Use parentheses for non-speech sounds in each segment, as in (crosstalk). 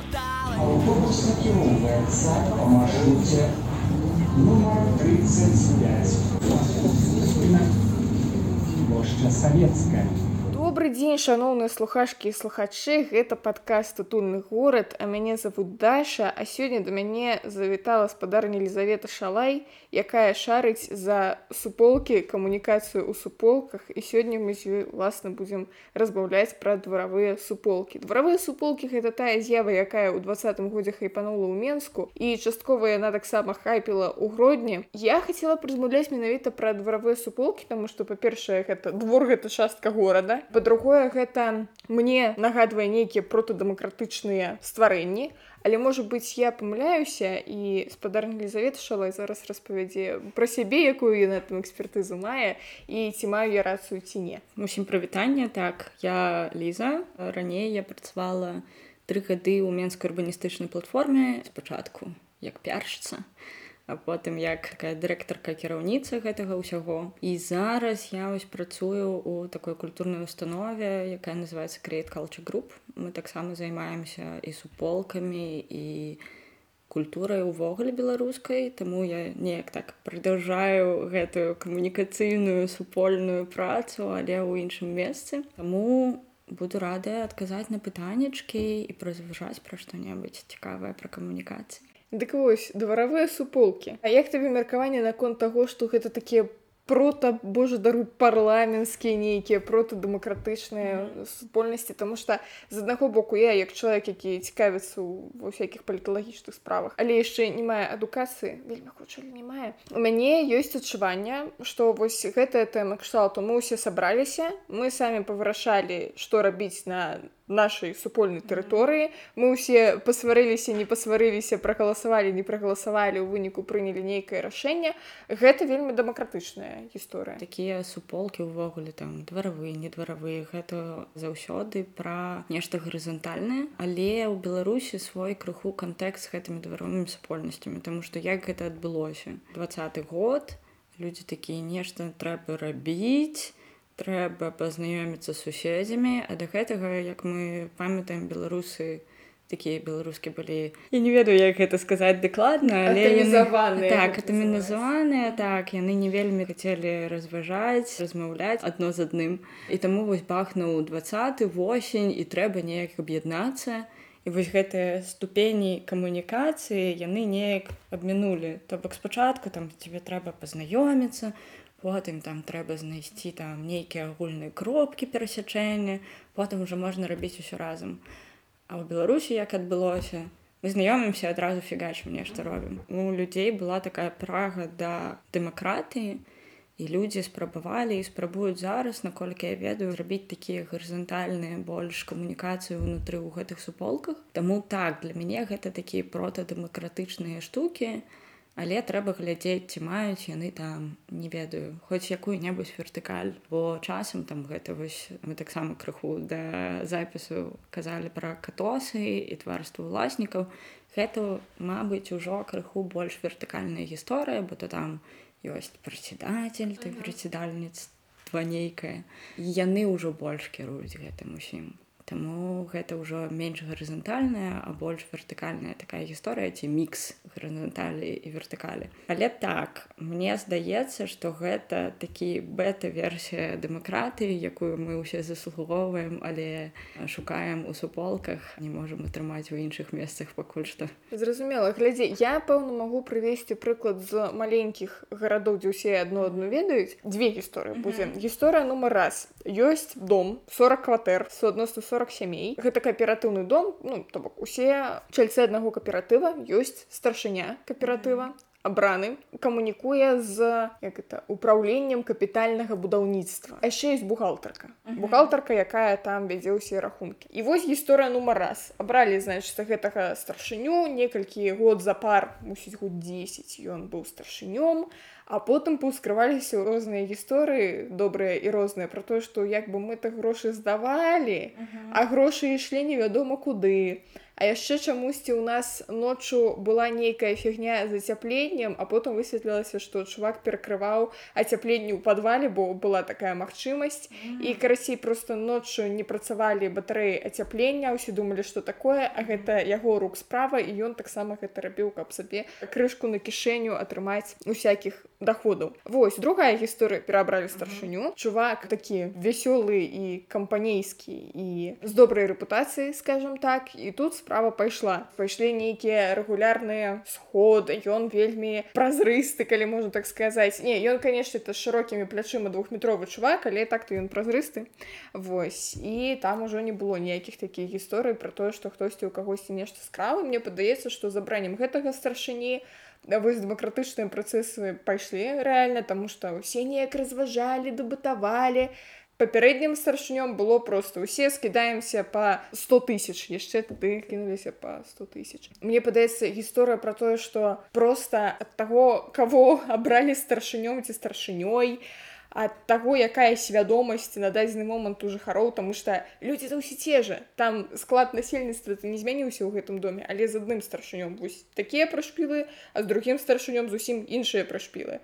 Автобус накіроўваецца па маршруце нумар 35. Плошча савецкая. Добрый дзень шаноўныя слухашкі і слухачы гэта падкаст тутульны горад а мяне зовут Даша а сёння да мяне завітала спадарня Елізавета шалай якая шарыць за суполкі камунікацыю ў суполках. І сёння мы з ёй власна будзем разбаўляць пра дваравыя суполкі дваравыя суполкі гэта тая з'ява якая ў двадцатым годзе хайпанула ў менску і часткова яна таксама хайпіла ў гродні я хацела размаўляць менавіта пра дваравыя суполкі таму што па-першае гэта двор гэта частка горада па-другое гэта мне нагадвае нейкія протадэмакратычныя стварэнні але можа быць я памыляюся і спадарня Елізавета шалай зараз распавядзе пра сябе якую яна там экспертызу мае і ці маю я рацыю ці не. Усім прывітанне так я ліза. Раней я працавала тры гады ў менскай урбаністычнай платформе спачатку як пяршыца а потым як такая дырэктарка кіраўніца гэтага ўсяго. І зараз я вось працую у такой культурнай установе якая называется крейт culture group. Мы таксама займаемся і суполкамі і культурай увогуле беларускай. Таму я неяк так продолжаю гэтую камунікацыйную супольную працу але ў іншым месцы. Таму буду рада адказаць на пытаннячкі і празважаць пра што-небудзь цікавае пра камунікацыі Дык вось дваравыя суполкі. А як табе меркаванне наконт таго што гэта такія прота божа дару парламенцкія нейкія протадэмакратычныя супольнасці? Тому что з аднаго боку я як чалавек які цікавіцца ва всякихх паліталагічных справах але яшчэ не мае адукацыі вельмі хоча не мае у мяне ёсць адчуванне что вось гэтая тэма кшталту мы ўсе сабраліся мы самі павырашалі што рабіць на нашай супольнай тэрыторыі мы ўсе пасварыліся не пасварыліся прагаласавалі не прагаласавалі ў выніку прынялі нейкае рашэнне гэта вельмі дэмакратычная гісторыя. Такія суполкі ўвогуле там дваравыя не дваравыя гэта заўсёды пра нешта гарызантальнае. Але ў беларусі свой крыху кантэкст з гэтымі дваровымі супольнасцямі тому што як гэта адбылося? Двадцаты год людзі такія нешта трэба рабіць трэба пазнаёміцца з суседзямі а да гэтага як мы памятаем беларусы такія беларускі былі. Я не ведаю як гэта сказаць дакладна але яны... так атаміназаваныя так яны не вельмі хацелі разважаць размаўляць адно з адным. І таму вось бахнуў двадцаты восень і трэба неяк аб'яднацца. І вось гэтыя ступені камунікацыі яны неяк абмінулі. То бок спачатку там тебе трэба пазнаёміцца потым там трэба знайсці там нейкія агульныя кропкі перасячэння потым уже можна рабіць усё разам. А ў беларусі як адбылося? Мы знаёмімся адразу фігачым нешта робім. У людзей была такая прага да дэмакратыі і людзі спрабавалі і спрабуюць зараз наколькі я ведаю рабіць такія гарызантальныя больш камунікацыі ўнутры ў гэтых суполках. Таму так для мяне гэта такія протадэмакратычныя штукі а але трэба глядзець ці маюць яны там не ведаю хоць якую-небудзь вертыкаль бо часам там гэта вось мы таксама крыху да запісу казалі пра катосы і тварства ўласнікаў. Гэта мабыць ужо крыху больш вертыкальная гісторыя бо то там ёсць працедатель ты працедальніцтва нейкае. Яны ўжо больш кіруюць гэтым усім Таму гэта ўжо менш гарызантальная, а больш вертыкальная такая гісторыя ці мікс гарызанталі і вертыкалі. Але так мне здаецца, што гэта такі бета-версія дэмакратыі, якую мы ўсе заслугоўваем, але шукаем у суполках, не можам атрымаць у іншых месцах пакуль што. Зразумела, глядзі, я пэўна магу прывесці прыклад з маленькіх гарадоў, дзе ўсе адно адну ведаюць. Дзве гісторыі будзе. Гісторыя нумар раз. Ёсць дом 40 кватэр, суадносна 40 40 сямей. Гэта кааператыўны дом ну то бок усе чальцы аднаго кааператыва ёсць старшыня кааператыва абраны камунікуе з як это управленнем капітальнага будаўніцтва. Яшчэ есть бухгалтарка. Бухгалтарка якая там вядзе ўсе рахункі. І вось гісторыя нумар раз. Абралі значит гэтага старшыню некалькі год запар мусіць год 10 ён быў старшынём а А потым паўскрываліся розныя гісторыі добрыя і розныя пра тое, што як бы мы так грошы здавалі, uh -huh. а грошы ішлі невядома куды. А яшчэ чамусьці ў нас ноччу была нейкая фігня з ацяпленнем, а потым высветлілася, што чувак перакрываў ацяпленне ў падвале, бо была такая магчымасць. І карацей проста ноччу не працавалі батарэі ацяплення, усе думалі, што такое, а гэта яго рук справа і ён таксама гэта рабіў, каб сабе крышку на кішэню атрымаць усякіх доходаў. Вось другая гісторыя перабралі старшыню. Чувак такі вясёлы і кампанейскі і з добрай рэпутацыяй, скажем так, і тут справа пайшла. Пайшлі нейкія рэгулярныя сходы. Ён вельмі празрысты, калі можна так сказаць. Не, ён, канешне, это шырокімі плячыма двухметровы чувак, але так-то ён празрысты. Вось і там ужо не было ніякіх такіх гісторый пра тое, што хтосьці ў кагосьці нешта скраў. Мне падаецца, што забраннем гэтага старшыні, вось дэмакратычныя працэсы пайшлі рэальна таму што ўсе неяк разважалі дэбатавалі папярэднім старшынём было просто усе скідаемся по 100 тысяч яшчэ тады кінуліся по 100 тысяч мне падаецца гісторыя про тое что просто ад таго кого (laughs) абралі старшынём ці старшынёй а ад таго якая свядомасць на дадзены момант у жыхароў тому что людзі то ўсе те же. Там склад насельніцтва не змяніўся ў гэтым доме але з адным старшынём вось такія прашпілы а з другім старшынём зусім іншыя прашпілы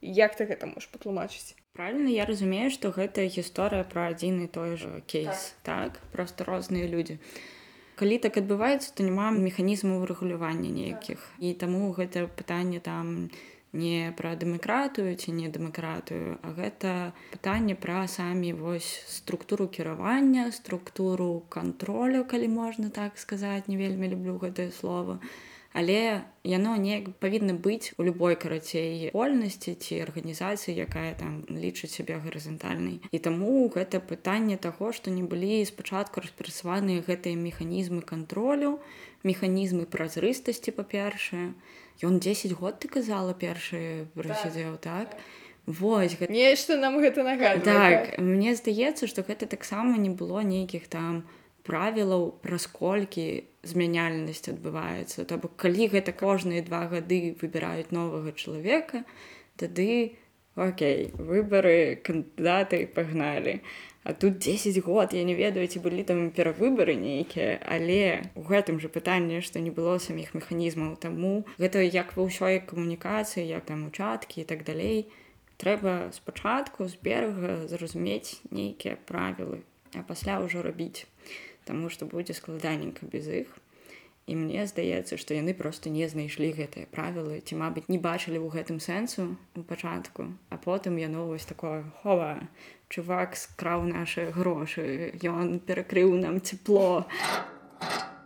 як ты гэта можаш патлумачыць правильно я разумею что гэта гісторыя про адзін і той же кейс так, так просто розныя людзі. Калі так адбываецца то няма механізму рэгулявання нейкіх. І таму гэта пытанне там не не пра дэмакратыю ці не дэмакратыю а гэта пытанне пра самі вось структуру кіравання структуру кантролю калі можна так сказаць. Не вельмі люблю гэтае слово але яно неяк павінна быць у любой карацей вольнасці ці арганізацыі якая там лічыць сябе гарызантальнай і таму гэта пытанне таго што не былі спачатку распрацаваныя гэтыя механізмы кантролю механізмы празрыстасці па-першае Ён 10 год ты казала першы прасядзеў так. Вось гэта... нешта нам гэта нагадвае. Так, так мне здаецца, што гэта таксама не было нейкіх там правілаў праз колькі змяняльнасць адбываецца. То бок калі гэта кожныя два гады выбіраюць новага чалавека, тады Окей, выбары кандыдаты пагналі. А тут 10 год я не ведаю ці былі там перавыбары нейкія але у гэтым же пытанне што не было саміх механізмаў таму гэта як ва ўсёй камунікацыі як там учаткі і так далей трэба спачатку з берага зразумець нейкія правілы а пасля ўжо рабіць Таму што будзе складаненька без іх і мне здаецца што яны просто не знайшлі гэтыя правілы ці мабыць не бачылі ў гэтым сэнсу у пачатку а потым яно вось такое хова чувак скраў наши грошы ён перакрыў нам цепло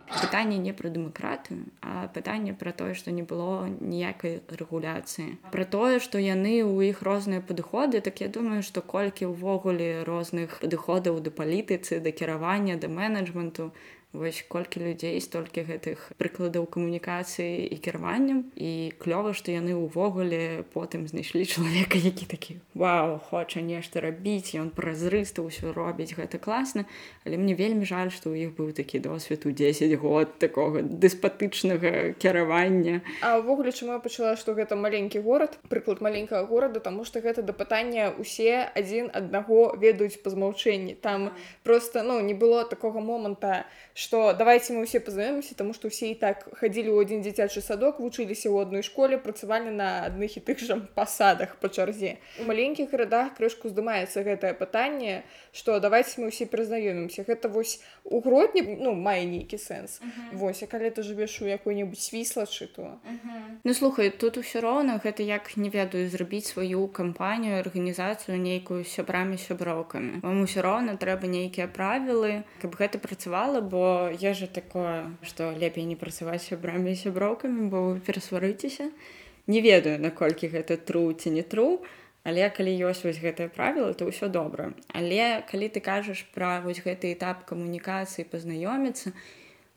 пытанне не пра дэмакратыю а пытанне пра тое што не было ніякай рэгуляцыі. Пра тое што яны ў іх розныя падыходы так я думаю што колькі ўвогуле розных падыходаў да палітыцы да кіравання да менеджменту вось колькі людзей столькі гэтых прыкладаў камунікацыі і кіраваннем і клёва што яны ўвогуле потым знайшлі чалавека які такі Вау хоча нешта рабіць ён празрыста ўсё робіць гэта класна але мне вельмі жаль што ў іх быў такі досвед у 10 год такога дэспатычнага кіравання А ўвогуле чаму я пачала што гэта маленькі горад прыклад маленькага горада таму што гэта да пытання усе адзін аднаго ведаюць па змаўчэнні. Там просто ну не было такога моманта что что давайте мы все познаёмся тому что все і так ходили у один дзіцячы садок вучыліся ў одной школе працавалі на адных і тых жа пасадах по чарзе у маленькіх гарадах крышку здымаецца гэтае пытанне что давайте мы все прызнаёмімся гэта вось у гродні ну мае нейкі сэнс uh -huh. Вось а калі ты жывеш у якой-небудзь свіслачы то uh -huh. Ну слухай тут усё роўна гэта як не ведаю зрабіць сваю кампанію арганізацыю нейкую сябрамі сяброўкамі вам усё роўна трэба нейкія правілы каб гэта працавала бо я же такое что лепей не працаваць сябрамі сяброўкамі бо вы перасварыцеся не ведаю наколькі гэта тру ці не тру але калі ёсць вось гэтае правіла то ўсё добра. Але калі ты кажаш пра вось гэты этап камунікацыі пазнаёміцца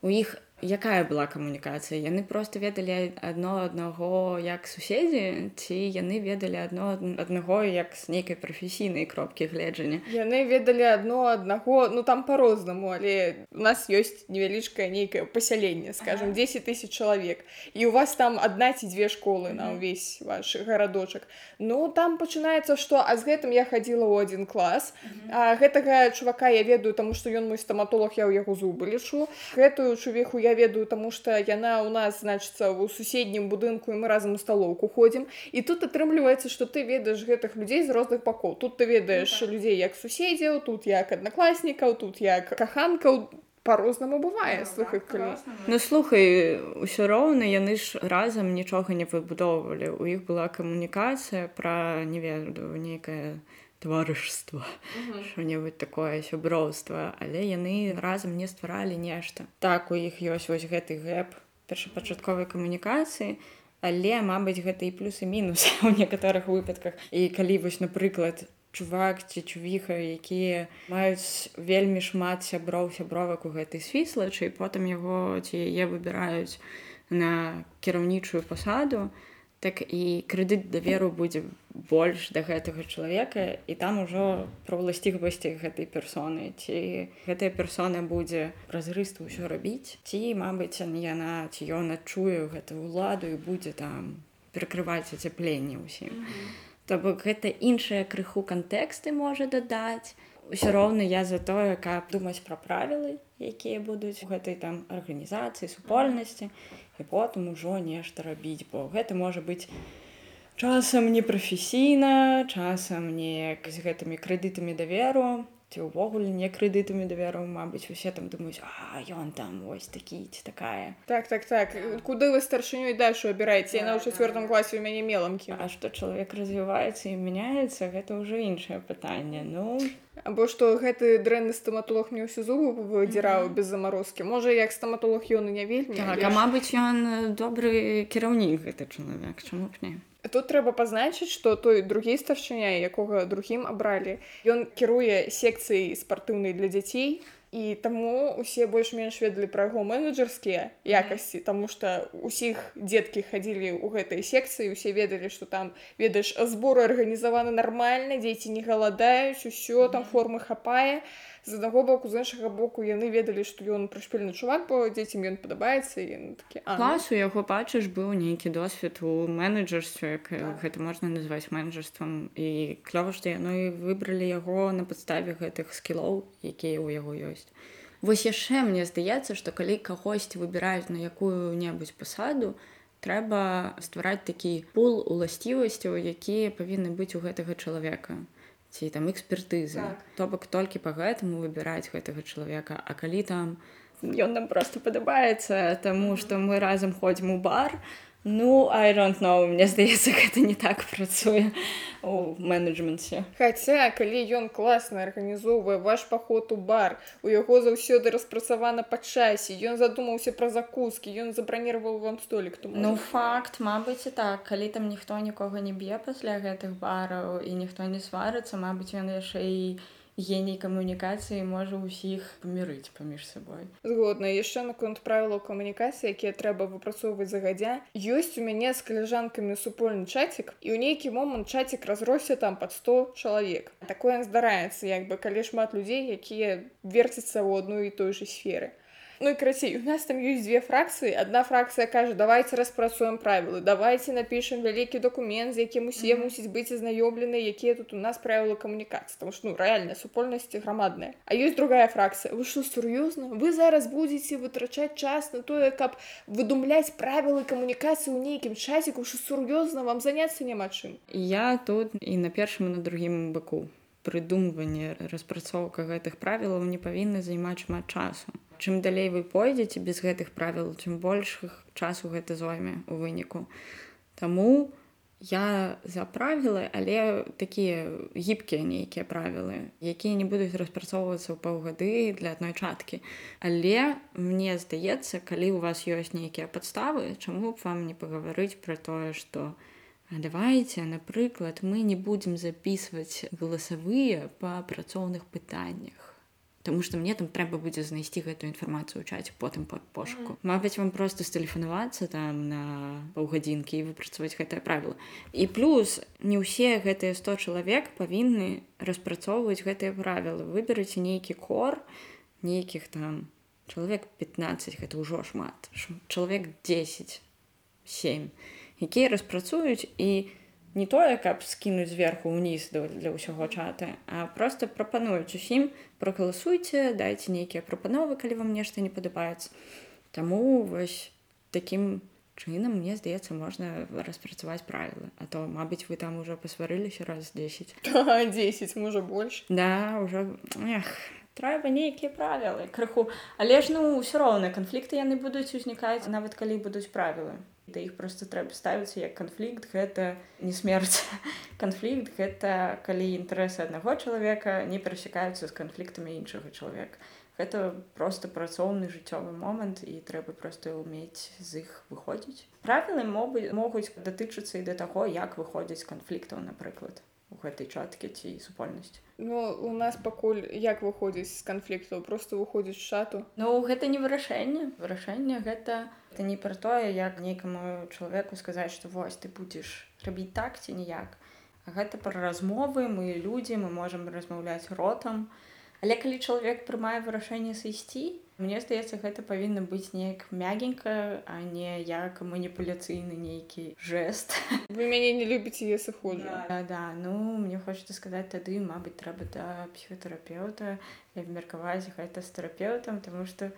у іх якая была камунікацыя? Яны просто ведалі адно аднаго як суседзі ці яны ведалі адно аднаго як з нейкай прафесійнай кропкі гледжання? Яны ведалі адно аднаго ну там по-рознаму але у нас ёсць невялічкае нейкае пасяленне скажем 10 тысяч чалавек і у вас там адна ці дзве школы на ўвесь ваш гарадочак. Ну там пачынаецца што а з гэтым я хадзіла ў один клас. А гэтага чувака я ведаю таму што ён мой стаматолог я ў яго зубы лічу. Гэтую чувеху я я ведаю таму што яна ў нас значыцца ў суседнім будынку і мы разам у сталоўку ходзім і тут атрымліваецца што ты ведаеш гэтых людзей з розных бакоў тут ты ведаеш ну, так. людзей як суседзяў тут як аднакласнікаў тут як каханкаў по-рознаму бывае ну, слухай калі ну слухай усё роўна яны ж разам нічога не выбудоўвалі. У іх была камунікацыя пра не ведаю нейкае таварышства що-небудзь такое сяброўства але яны разам не стваралі нешта. Так у іх ёсць вось гэты гэп першапачатковай камунікацыі але мабыць гэта і плюсы мінус (laughs) у некаторых выпадках. І калі вось напрыклад чувак ці чувіха якія маюць вельмі шмат сяброў сябровак у гэтай свіслачы потым яго ці яе выбіраюць на кіраўнічую пасаду то так і крэдыт даверу будзе больш да гэтага чалавека і там ужо пра ўласціхвасці гэтай персоны ці гэтая персона будзе празрыста ўсё рабіць ці мабыць яна ці ён адчуе гэтую ўладу і будзе там перакрываць ацяпленне ўсім mm -hmm. то бок гэта іншыя крыху кантэксты можа дадаць ўсё роўна я за тое каб думаць пра правілы якія будуць у гэтай там арганізацыі супольнасці і потым ужо нешта рабіць бо гэта можа быць часам непрафесійна часам неяк з гэтымі крэдытамі даверу ці ўвогуле не крэдытамі даверу Мабыць усе там думаюць а ён там вось такі ці такая так так так. Куды вы старшынёй дашу абіраеце яна ў чацвёртым класе у мяне меламкі А што чалавек развіваецца і мяняецца гэта ўжо іншае пытанне ну. Або што гэты дрэнны стаматолог мне ўсю зубу выдзіраў mm -hmm. без замарозкі можа як стаматолог ён і не вельмі так, а мабыць ён добры кіраўнік гэты чалавек чаму б не тут трэба пазначыць што той другі старшыня якога другім абралі. Ён кіруе секцыі спартыўнай для дзяцей і таму усе больш-менш ведалі пра яго менеджерскія якасці таму што усіх дзеткі хадзілі ў гэтай секцыі усе ведалі што там ведаеш зборы арганізаваны нармальна дзеці не галадаюць усё там формы хапае з аднаго боку з іншага боку яны ведалі што ён прышпільны чувак бо дзецям ён падабаецца і такі клас у яго бачыш быў нейкі досвед у менеджерстве так. гэта можна назваць менеджерствам і клёва што яны выбралі яго на падставе гэтых скілоў якія ў яго ёсць ёсць. Вось яшчэ мне здаецца, што калі кагосьці выбіраюць на якую-небудзь пасаду, трэба ствараць такі пул уласцівасцяў, якія павінны быць у гэтага чалавека ці там экспертызы. Так. То бок толькі па гэтаму выбіраць гэтага чалавека, А калі там ён нам проста падабаецца, таму што мы разам ходзім у бар, Ну I don't know мне здаецца (laughs) гэта не так працуе у менеджменце Хаця калі ён класна арганізоўвае ваш паход у бар. У яго заўсёды распрацавана па часе ён задумаўся пра закускі ён забраніраваў вам столік тому Ну факт Мабыць і так. Калі там ніхто нікога не б'е пасля гэтых бараў і ніхто не сварыцца Мабыць ён яшчэ і не геній камунікацыі можа ўсіх памірыць паміж сабой згодна. Яшчэ наконт правілаў камунікацыі якія трэба выпрацоўваць загадзя ёсць у мяне з каляжанкамі супольны чацік і ў нейкі момант чацік разросся там под 100 чалавек такое здараецца як бы калі шмат людзей якія верціцца ў одну і той же сферы Ну і крацей у нас там ёсць две фракцыі одна фракцыя кажа давайте распрацуем правілы давайте напишем вялікі документ з якім усе mm -hmm. мусіць быць азнаёмлены якія тут у нас правілы камунікацыі. Там ну рэальная супольнасці грамадная. А ёсць другая фракцыя. Вы что сур'ёзна? Вы зараз будете вытрачаць час на тое каб выдумляць правілы камунікацыі ў нейкім часіку що сур'ёзна вам заняться няма чым. Я тут і на першым на другім баку прыдумванне распрацоўка гэтых правілаў не павінны займаць шмат часу. Чым далей вы пойдзеце без гэтых правіл чым большых часу гэта зойме у выніку. Таму я за правілы але такія гібкія нейкія правілы якія не будуць распрацоўвацца ў паўгады для адной чаткі. Але мне здаецца калі у вас ёсць нейкія падставы чаму б вам не пагаварыць пра тое што давайте напрыклад мы не будзем записывать галасавыя па працоўных пытаннях Таму што мне там трэба будзе знайсці гэтую інфармацыю ў чаце потым па пошуку. Mm -hmm. Мабыць вам проста стэлефанавацца там на паўгадзінкі і выпрацаваць гэтае правіла. І плюс не ўсе гэтыя 100 чалавек павінны распрацоўваць гэтыя правілы. Выбераце нейкі кор нейкіх там чалавек 15 гэта ўжо шмат. чалавек 10 7 якія распрацуюць і не тое каб скінуць зверху ўніз для ўсяго чата а просто прапануюць усім прогаласуйце дайце нейкія прапановы калі вам нешта не падабаецца. Таму вось такім чынам мне здаецца можна распрацаваць правілы а то мабыць вы там уже пасварыліся раз 10 10 можа больш. Да уже эх, трэба нейкія правілы крыху. Але ж ну ўсё роўна канфлікты яны будуць узнікаць нават калі будуць правілы да іх просто трэба ставіцца як канфлікт гэта не смерць (laughs) канфлікт гэта калі інтарэсы аднаго чалавека не перасякаюцца з канфліктамі іншага чалавека. Гэта просто працоўны жыццёвы момант і трэба просто ўмець з іх выходзіць. Правілы могуць могуць датычыцца і да таго як выходзіць канфліктаў напрыклад гэтай чаткі ці супольнасці Ну у нас пакуль як выходзіць з канфліктаў просто выходзіць шату Ну гэта не вырашэнне. Вырашэнне гэта это не пра тое як нейкаму чалавеку сказаць што вось ты будзеш рабіць так ці ніяк гэта пра размовы мы людзі мы можам размаўляць ротам. Але калі чалавек прымае вырашэнне сысці мне здаецца гэта павінна быць неяк мягенька а не як маніпуляцыйны нейкі жест. (laughs) Вы мяне не любіце я сыходжу да, да ну мне хочется сказаць тады мабыць трэба да псіхотэрапеўта абмеркаваць гэта з тэрапеўтам тому что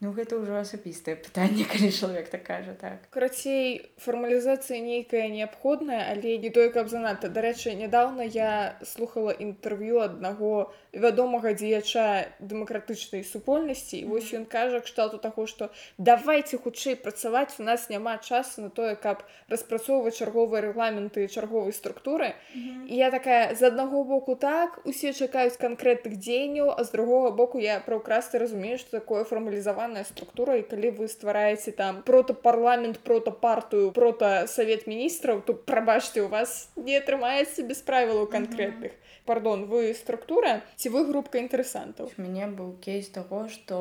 Ну гэта ўжо асабістае пытанне (laughs) калі чалавек так кажа так. Карацей фармалізацыя нейкая неабходная але не тое каб занадта. Дарэчы нядаўна я слухала інтэрв'ю аднаго вядомага дзеяча дэмакратычнай супольнасці вось ён кажа кшталту таго што давайте хутчэй працаваць у нас няма часу на тое каб распрацоўваць чарговыя рэгламенты чарговай структуры і я такая з аднаго боку так усе чакаюць канкрэтных дзеянняў а з другога боку я праўкрасты разумею што такое фармалізавана складаная структура і калі вы ствараеце там протапарламент протапартыю прота савет міністраў то прабачце у вас не атрымаецца без правілаў канкрэтных mm -hmm пардон вы структура ці вы групка інтарэсантаў мяне быў кейс таго што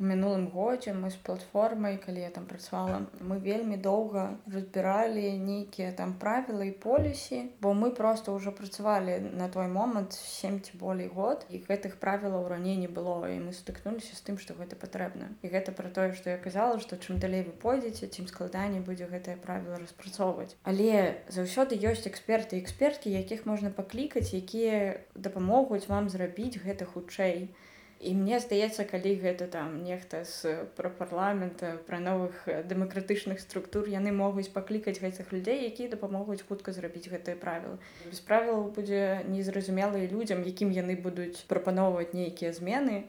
мінулым годзе мы з платформай калі я там працавала мы вельмі доўга разбіралі нейкія там правілы і полюсі бо мы просто ўжо працавалі на той момант 7 ці болей год і гэтых правілаў раней не было і мы сутыкнуліся з тым што гэта патрэбна і гэта пра тое што я казала што чым далей вы пойдзеце цім складаней будзе гэтае правіла распрацоўваць але заўсёды ёсць эксперты эксперткі якіх можна паклікаць якія дапамогуць вам зрабіць гэта хутчэй. І мне здаецца, калі гэта там нехта з пра парламента, пра новых дэмакратычных структур, яны могуць паклікаць гэтых людзей, якія дапамогуць хутка зрабіць гэтыя правілы. Без правілаў будзе незразумела і людзям, якім яны будуць прапаноўваць нейкія змены.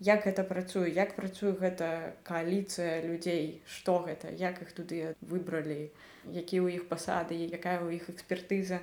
Як гэта працуе, як працуе гэта кааліцыя людзей, што гэта, як іх туды выбралі, якія ў іх пасады, якая ў іх экспертыза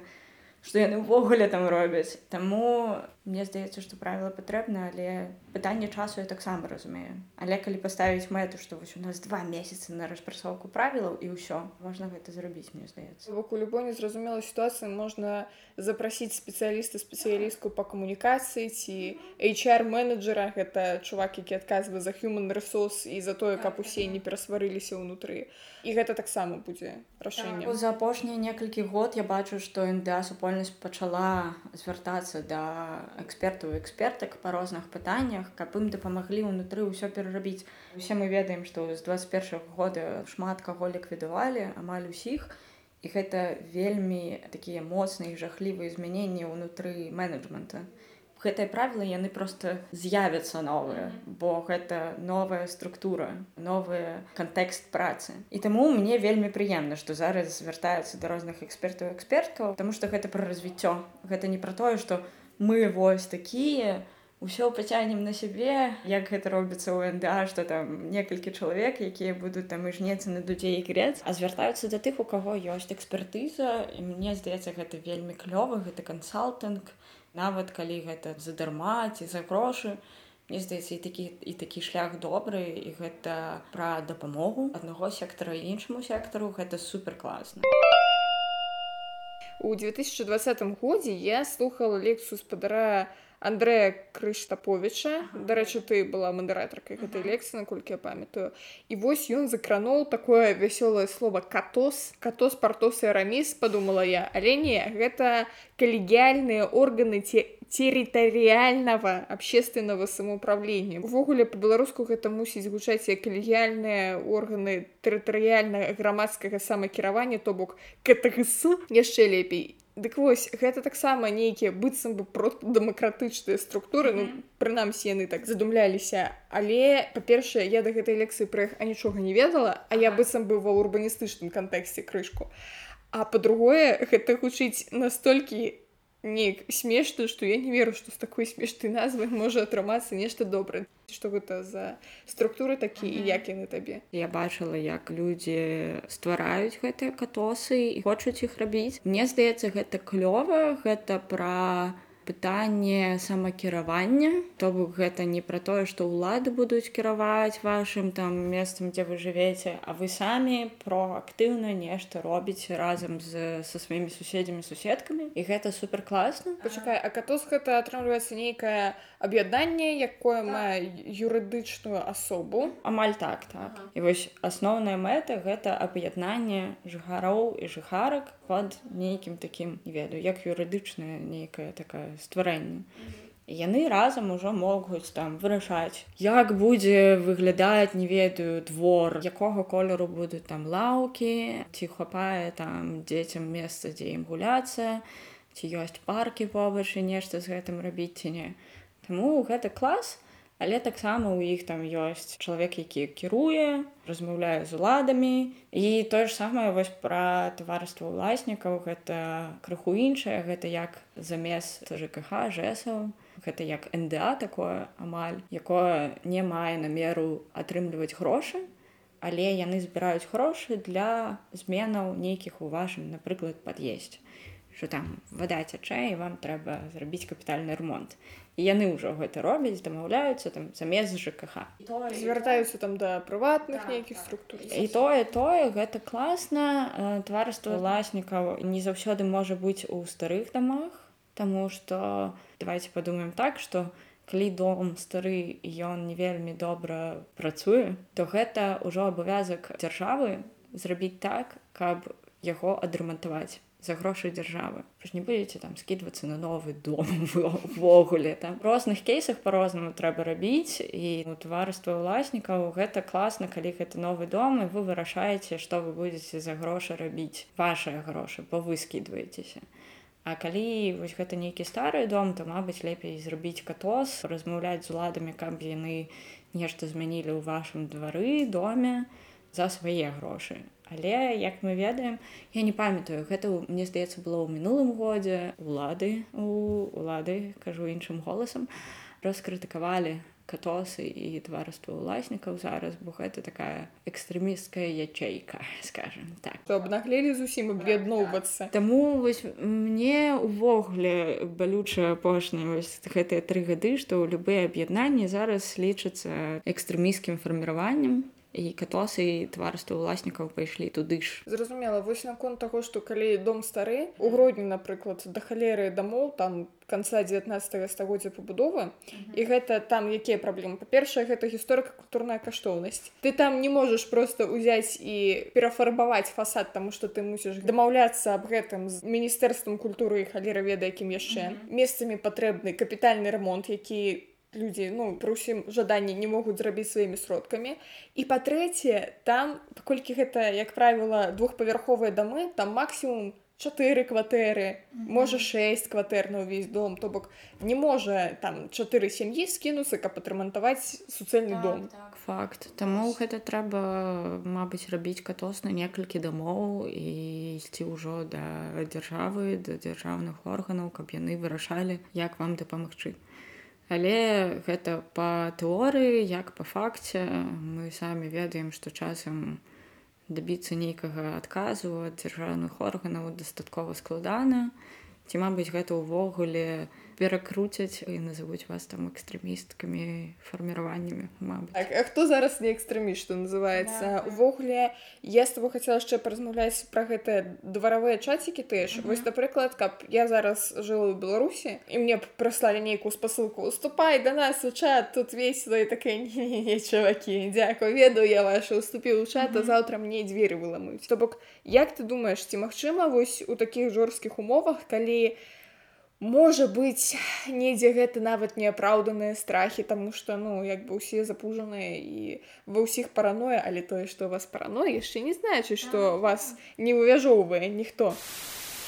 што яны ўвогуле там робяць. Таму мне здаецца што правіла патрэбна але пытанне часу я таксама разумею. Але калі паставіць мэту што вось у нас два месяцы на распрацоўку правілаў і ўсё можна гэта зрабіць мне здаецца. Бок у любой незразумелай сітуацыі можна запрасіць спецыяліста спецыялістку па камунікацыі ці HR менеджера гэта чувак які адказвае за human ресурс і за тое каб усе не перасварыліся ўнутры і гэта таксама будзе рашэнне за апошнія некалькі год я бачу што НДА супольна супольнасць пачала звяртацца да экспертаў экспертак па розных пытаннях каб ім дапамаглі ўнутры ўсё перарабіць. Усе мы ведаем што з 21 года шмат каго ліквідавалі амаль усіх. І гэта вельмі такія моцныя жахлівыя змяненні ўнутры менеджмента гэтыя правілы яны просто з'явяцца новыя бо гэта новая структура новы кантэкст працы. І таму мне вельмі прыемна што зараз звяртаюцца да розных экспертаў эксперткаў тому что гэта пра развіццё. Гэта не пра тое што мы вось такія ўсё пацягнем на сябе як гэта робіцца ў НДА што там некалькі чалавек якія будуць там і жнецца на людзей грец. А звяртаюцца да тых у каго ёсць экспертыза і мне здаецца гэта вельмі клёва гэта кансалтынг нават калі гэта задарма ці за грошы мне здаецца і такі і такі шлях добры і гэта пра дапамогу аднаго сектара іншаму сектару гэта супер класна у 2020 годзе я слухала лекцыю спадара Андрэя Крыштаповіча дарэчы ты была мадэратаркай гэтай лекцыі наколькі я памятаю. І вось ён закрануў такое вясёлае слово катос катос партос і раміс подумала я. Але не гэта калегіяльныя органы ці территарыяльнага общественного самоуправлення увогуле по-беларуску гэта мусіць гучаць як калегіяльныя органы тэрытарыяльна грамадскага самакіравання то бок ктгс. Яшчэ лепей. Дык вось гэта таксама нейкія быццам бы просто дэмакратычныя структуры ну прынамсі яны так задумляліся. Але па-першае я да гэтай лекцыі пра іх а нічога не ведала а я быццам бы ва урбаністычным кантэксце крышку. А па-другое гэта гучыць настолькі неяк смешна што я не веру што з такой смешнай назвай можа атрымацца нешта добрае што гэта за структуры такія і як яны табе Я бачыла як людзі ствараюць гэтыя катосы і хочуць іх рабіць. Мне здаецца гэта клёва гэта пра пытанне самакіравання то бок гэта не пра тое што ўлады будуць кіраваць вашым там месцам дзе вы жывеце а вы самі проактыўна нешта робіце разам з са сваімі суседзямі суседкамі. І гэта супер класна. Пачакай а катос гэта атрымліваецца нейкае аб'яднанне якое мае юрыдычную асобу амаль так так ага. і вось асноўная мэта гэта аб'яднанне жыхароў і жыхарак под нейкім такім не ведаю як юрыдычная нейкая такая стварэнне. Яны разам ужо могуць там вырашаць, як будзе выглядаць, не ведаю двор, якога колеру будуць там лаўкі, ці хапае там дзецям месца, дзе ім гуляцца, ці ёсць паркі побач і нешта з гэтым рабіць ці не. Таму гэта клас, але таксама ў іх там ёсць чалавек які кіруе размаўляе з уладамі і тое ж самае вось пра таварыства ўласнікаў гэта крыху іншае гэта як замес жкх жэсаў гэта як нда такое амаль якое не мае намеру атрымліваць грошы але яны збіраюць грошы для зменаў нейкіх у вашым напрыклад пад'езд. Що там вода цячэ і вам трэба зрабіць капітальны ремонт і яны ўжо гэта робяць дамаўляюцца там замест жКх звяртаюцца там да прыватных так, нейкіх так. структур. І тое тое гэта класна тварыства уласнікаў не заўсёды можа быць у старых дамах Таму што давайте падумаем так што калі дом стары ён не вельмі добра працуе то гэта ўжо абавязак дзяржавы зрабіць так каб яго адрамантаваць за грошы дзяржавы ж не будете там скидывацца на новы дом (laughs) увогуле. Там розных кейсах по-рознаму трэба рабіць і ну, тварыства ўласнікаў гэта класна калі гэта новы дом і вы вырашаеце што вы будете за грошы рабіць ваши грошы бо вы скидываецеся А калі вось гэта нейкі стары дом то мабыць лепей зрабіць катос размаўляць з уладамі каб яны нешта змянілі ў вашым двары доме за свае грошы Але як мы ведаем, я не памятаю, гэта мне здаецца было ў мінулым годзе. Улады у улады кажу іншым голасам раскрытыкавалі катосы і тварыства ўласнікаў зараз бо гэта такая экстрэмісткая ячейка (laughs) скажем так. То абнаглелі зусім аб'ядноўвацца? Таму вось мне увогуле балючая апошняя вось гэтыя тры гады што ў любыя аб'яднанні зараз лічацца экстрэміскім фарміраваннем і катосы і тварства ўласнікаў пайшлі туды ж зразумела вось наконт таго што калі дом стары у гродні напрыклад да халеры дамоў там конца 19 стагоддзя пабудовы і гэта там якія праблемы? Па-першае гэта гісторыка культурная каштоўнасць. Ты там не можаш просто ўзяць і перафарбаваць фасад таму што ты мусіш дамаўляцца аб гэтым з міністэрствам культуры і халера веда якім яшчэ месцамі патрэбны капітальны рамонт які людзі ну пры ўсім жаданні не могуць зрабіць сваімі сродкамі. І па-трэцяе там паколькі гэта як правіла двухпавярховыя дамы там максімум чатыры кватэры mm -hmm. можа шэсць кватэр на ўвесь дом. То бок не можа там чатыры сям'і скінуцца каб адрамантаваць суцэльны так, дом. так. факт. Таму гэта трэба мабыць рабіць катос на некалькі дамоў і ісці ўжо да дзяржавы да дзяржаўных органаў каб яны вырашалі як вам дапамагчы Але гэта па тэорыі, як па факце мы самі ведаем, што часам дабіцца нейкага адказу ад дзяржаўных органаў дастаткова складана. Ці мабыць гэта ўвогуле перакруцяць і назовуць вас там экстрэмісткамі фарміраваннямі так, А хто зараз не экстрэміст што называется увогуле я с тобой хацела яшчэ паразмаўляць пра гэтыя дваравыя чацікі ты ж вось напрыклад каб я зараз жыла ў беларусі і мне прыслалі нейкую спасылку уступай да нас у чат тут весело і такая чувакі дзякую ведаю я ваша уступіў у чат а заўтра мне дзверы выламаюць то бок як ты думаешь ці магчыма вось у такіх жорсткіх умовах калі я можа быць недзе гэта нават неапраўданыя страхі тому что ну як бы усе запужаныя і ва ўсіх параноя але тое што вас параноя яшчэ не значыць што вас не вывяжоўвае ніхто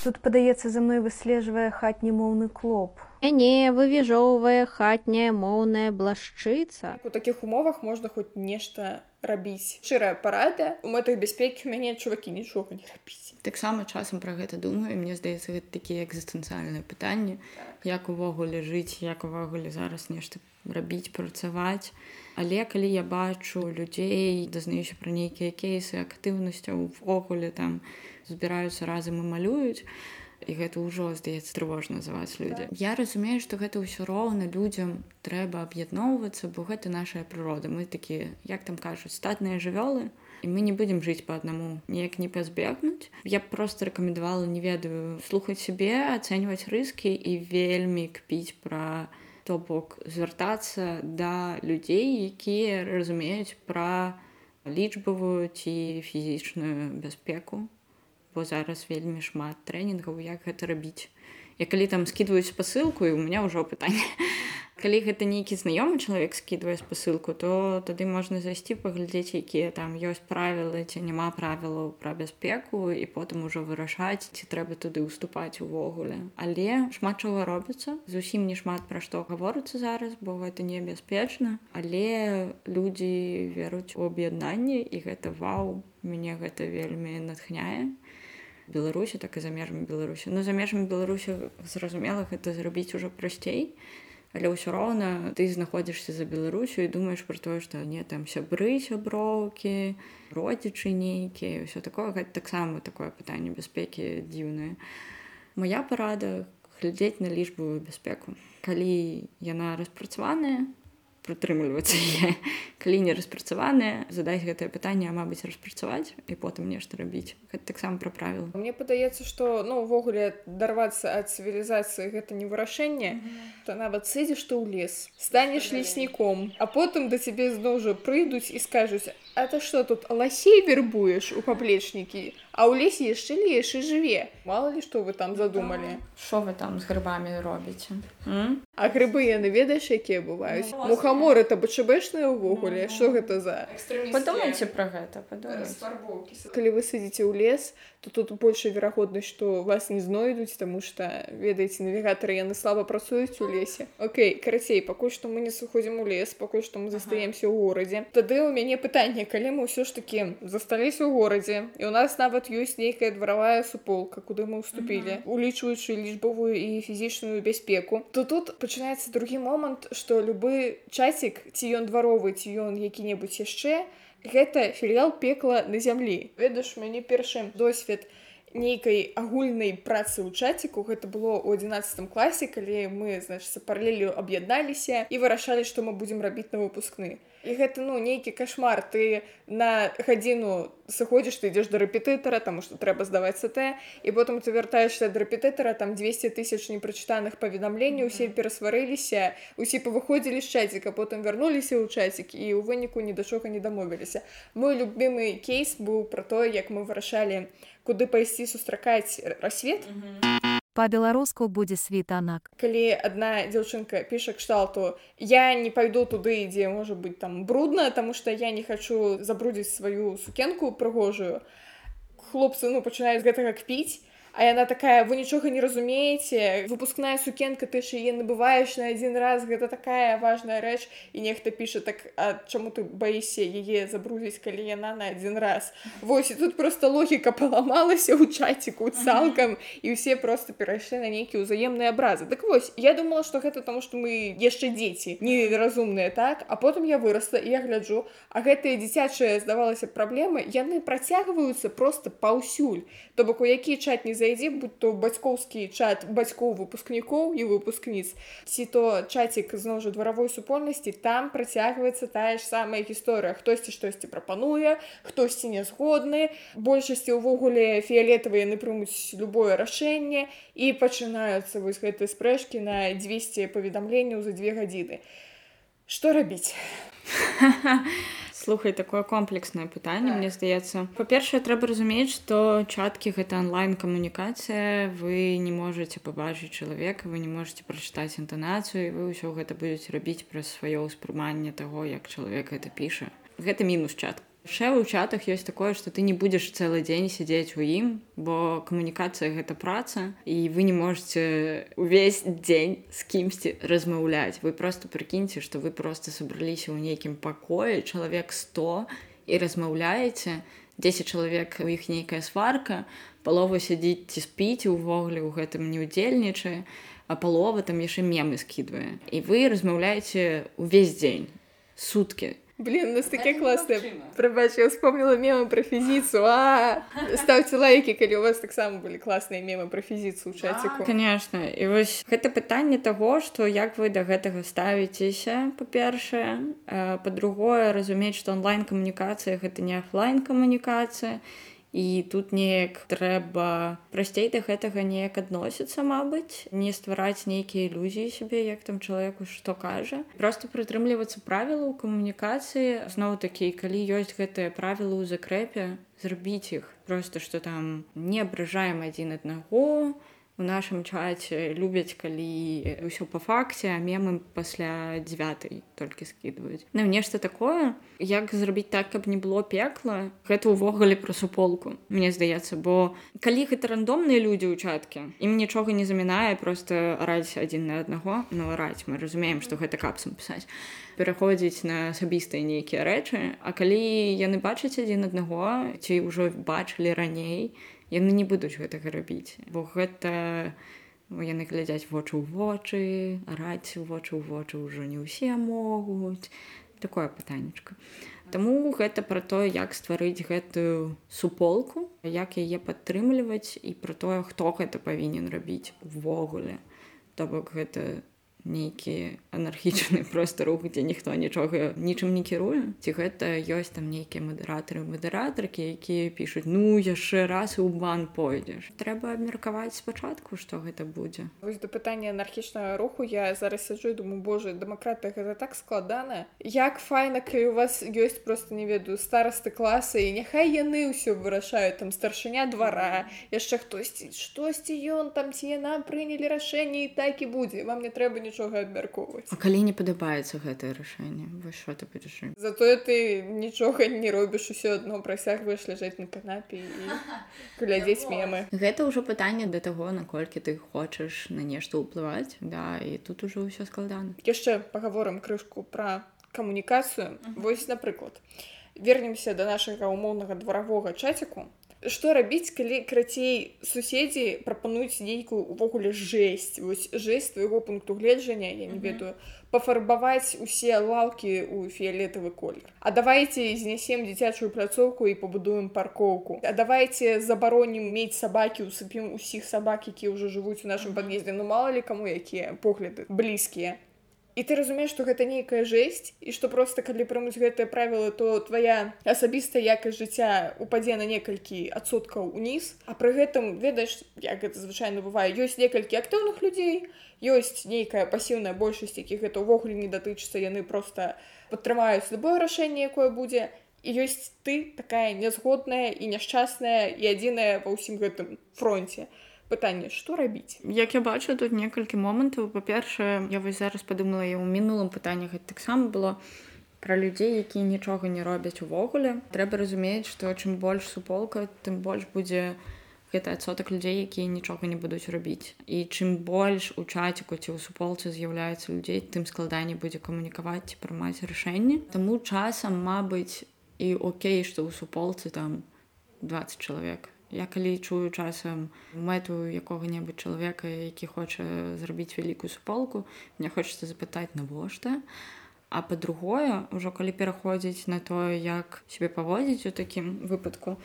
Тут, падаецца, за мной выслежвае хатні моўны клоп. Не вывіжоўвае хатняя моўная блашчыца. У такіх умовах можна хоць нешта рабіць. Шчырая парада у мэтах бяспекі у мяне чувакі нічога не рабіць. Таксама часам пра гэта думаю, мне здаецца, гэта такія экзістэнцыяльныя пытанні, як увогуле жыць, як увогуле зараз нешта рабіць, працаваць. Але калі я бачу людзей, дазнаюся пра нейкія кейсы актыўнасцяў увогуле там збіраюцца разам і малююць, і гэта ўжо здаецца трывожна за вас людзі. Я разумею што гэта ўсё роўна людзям трэба аб'ядноўвацца бо гэта наша прырода. Мы такія як там кажуць статныя жывёлы мы не будзем жыць по аднаму неяк не пазбегнуць. Я просто рэкамендавала не ведаю слухаць сябе ацэньваць рыскі і вельмі кпіць пра то бок звяртацца да людзей якія разумеюць пра лічбавую ці фізічную бяспеку бо зараз вельмі шмат трэнінгаў як гэта рабіць. Я калі там скідваюць спасылку і у меня ўжо пытанне (laughs) калі гэта нейкі знаёмы чалавек скідвае спасылку то тады можна зайсці паглядзець якія там ёсць правілы ці няма правілаў пра бяспеку і потым ужо вырашаць ці трэба туды ўступаць увогуле. Але шмат чого робіцца. Зусім не шмат пра што гаворыцца зараз бо гэта небяспечна. Але людзі веруць у аб'яднанне і гэта вау мяне гэта вельмі натхняе беларусі так і за межамі беларусі ну за межамі беларусі зразумела гэта зрабіць ужо прасцей але ўсё роўна ты знаходзішся за беларусю і думаеш про тое што не там сябры сяброўкі родзічы нейкія ўсё такое. Гэта таксама такое пытанне бяспекі дзіўнае моя парада глядзець на лічбую бяспеку калі яна распрацаваная прытрымлівацца (laughs) калі не распрацаваныя задаць гэтае пытанне мабыць распрацаваць і потым нешта рабіць гэта таксама пра правіла Мне падаецца што ну увогуле дарвацца ад цывілізацыі гэта не вырашэнне то нават сыдзеш ты ў лес станеш лесніком а потым да цябе зноў жа прыйдуць і скажуць А ты што тут ласей вербуеш у паплечнікі а ў лесе яшчэ леш і жыве. Мало ли што вы там задумалі. Що вы там з грыбамі робіце? М? А грыбы яны ведаеш якія бываюць? Мухаморы это бачабэшныя ўвогуле. Што гэта за? Падумайце пра гэта падумайце. калі вы сидзіце ў лес то тут большая верагоднасць што вас не знойдуць тому что ведаеце навігатары яны слаба працуюць у лесе. Окей карацей пакуль што мы не сыходзім у лес пакуль што мы застаемся ў горадзе тады у мяне пытанне калі мы ўсё ж таки засталіся ў горадзе і у нас нават ёсць нейкая дваравая суполка куды мы ўступілі улічваючы лічбавую і фізічную бяспеку то тут пачынаецца другі момант што любы чацік ці ён дваровы ці ён які-небудзь яшчэ гэта філіал пекла на зямлі. Ведаеш мяне першы досвед нейкай агульнай працы ў чаціку гэта было ў 11 класе калі мы значыцца паралелю аб'ядналіся і вырашалі што мы будзем рабіць на выпускны і гэта ну нейкі кашмар. Ты на гадзіну сыходзіш ты ідзеш да рэпетытара таму што трэба здаваць СТ і потым ты вяртаешься да рэпетытара там 200 тысяч непрачытаных паведамленняў усе перасварыліся усе павыходзілі з чаціка потым вярнуліся ў чацік і ў выніку ні да чога не дамовіліся. Мой любімы кейс быў пра тое як мы вырашалі куды пайсці сустракаць рассвет Па-беларуску будзе світанак. калі адна дзяўчынка піша кшталту я не пайду туды дзе можа быць там брудна таму што я не хачу забрудзіць сваю сукенку прыгожую хлопцы ну пачынаюць гэтага кпіць А яна такая вы нічога не разумееце выпускная сукенка ты ж яе набываеш на адзін раз гэта такая важная рэч і нехта піша так а чаму ты баішся яе забрузіць калі яна на адзін раз Вось і тут просто логіка паламалася ў чаціку цалкам і ўсе просто перайшлі на нейкія ўзаемныя абразы так вось я думала што гэта таму што мы яшчэ дзеці неразумныя так? А потым я вырасла і я гляджу а гэтыя дзіцячыя здавалася праблемы яны працягваюцца просто паўсюль то бок у які чат не зайдзе будь то бацькоўскі чат бацькоў выпускнікоў і выпускніц ці то чацік зноў жа дваравой супольнасці там працягваецца тая ж самая гісторыя хтосьці штосьці прапануе хтосьці не згодны большасці ўвогуле фіялетавыя яны прымуць любое рашэнне і пачынаюцца вось гэтыя спрэчкі на 200 паведамленняў за две гадзіны што рабіць (laughs) Слухай такое комплекснае пытанне мне здаецца па-першае трэба разумець што чаткі гэта онлайн-камунікацыя вы не можете пабачыць чалавека вы не можете прачытаць інтанацыю вы ўсё гэта будете рабіць праз сваё ўспрыманне таго як чалавек гэта піша гэта мінус чат яшчэ ў чатах ёсць такое што ты не будзеш цэлы дзень сядзець у ім бо камунікацыя гэта праца і вы не можете увесь дзень з кімсьці размаўляць. Вы просто прыкіньце што вы просто сабраліся ў нейкім пакоі чалавек 100 і размаўляеце. 10 чалавек у іх нейкая сварка палова сядзіць ці спіць увогуле ў гэтым не ўдзельнічае а палова там яшчэ мемы скідвае. І вы размаўляеце увесь дзень суткі Блин, у нас такие классные. Пробач, я вспомнила мемы про физицу. А, ставьте лайки, коли у вас так само были классные мемы про физицу у чатику. конечно і вось гэта пытанне таго што як вы да гэтага ставіцеся па-першае па-другое разумець што онлайн камунікацыя гэта не офлайн камунікацыя і тут неяк трэба прасцей да гэтага неяк адносіцца мабыць не ствараць нейкія ілюзіі сябе як там чалавеку што кажа. Просто прытрымлівацца правілу камунікацыі. Зноў такі калі ёсць гэтыя правілы ў закрэпе зрабіць іх. Просто што там не абражаем адзін аднаго у нашым чаце любяць калі ўсё па факце а мемы пасля 9 толькі скідваюць ну нешта такое. Як зрабіць так каб не было пекла гэта ўвогуле пра суполку мне здаецца бо калі гэта рандомныя людзі ўчаткі ім нічога не замінае просто араць адзін на аднаго налараць мы разумеем што гэта капсам пісаць пераходзіць на асабістыя нейкія рэчы а калі яны бачаць адзін аднаго ці ўжо бачылі раней то яны не будуць гэтага рабіць. Бо гэта яны глядзяць вочы ў вочы раць у вочы ў вочы ўжо не ўсе могуць. Такое пытаннечка Таму гэта пра тое як стварыць гэтую суполку як яе падтрымліваць і пра тое хто гэта павінен рабіць увогуле. То бок гэта нейкі анархічны (laughs) просто рух дзе ніхто нічога нічым не кіруе. Ці гэта ёсць там нейкія мадэратары мадэратаркі якія пішуць ну яшчэ раз у бан пойдзеш трэба абмеркаваць спачатку што гэта будзе. Вось да пытання анархічнага руху я зараз сяджу думаю Боже дэмакраты гэта так складана. Як файна калі у вас ёсць просто не ведаю старасты класы і няхай яны ўсё вырашаюць там старшыня двара яшчэ хтосьці штосьці ён там ці яна прынялі рашэнне і так і будзе. Вам не трэба нічога нічога абмяркоўваць А калі не падабаецца гэтае рашэнне вось що ты будзеш затое ты нічога не робіш усё адно прасягваеш ляжаць на канапе і (laughs) глядзець мемы гэта ўжо пытанне да таго наколькі ты хочаш на нешта ўплываць да і тут ужо ўсё складана яшчэ паговорам крышку пра камунікацыю вось напрыклад вернемся до нашага умоўнага дваравога чаціку што рабіць калі крацей суседзі прапануюць нейкую увогуле жэсць вось жэсць твайго пункту гледжання я не ведаю пафарбаваць усе лаўкі ў фіялетавы колер. А давайте знясем дзіцячую пляцоўку і пабудуем паркоўку. А давайте забаронім мець сабакі усыпім усіх сабак якія ўжо жывуць у нашым пад'ездзе. Ну мала ли каму якія погляды блізкія і ты разумееш што гэта нейкая жэсць і што проста калі прымуць гэтыя правілы то твоя асабістая якасць жыцця упадзе на некалькі адсоткаў уніз а пры гэтым ведаеш як гэта звычайна бывае ёсць некалькі актыўных людзей ёсць нейкая пасіўная большасць якіх гэта ўвогуле не датычыцца яны просто падтрымаюць любое рашэнне якое будзе і ёсць ты такая нязгодная і няшчасная і адзіная ва ўсім гэтым фронте. і пытанне што рабіць як я бачу тут некалькі момантаў па-першае я вось зараз падумала я ў мінулым пытанні гэта таксама было пра людзей якія нічога не робяць увогуле. Трэба разумець што чым больш суполка тым больш будзе гэта адсотак людзей якія нічога не будуць рабіць і чым больш у чаціку ці ў суполцы з'яўляецца людзей тым складаней будзе камунікаваць ці прымаць рашэнне таму часам мабыць і окей што ў суполцы там 20 чалавек Я калі чую часам мэту якога-небудзь чалавека, які хоча зрабіць вялікую суполку, мне хочацца запытаць навошта. А па-другое, ужо калі пераходзіць на тое, як сябе паводзіць у такім выпадку.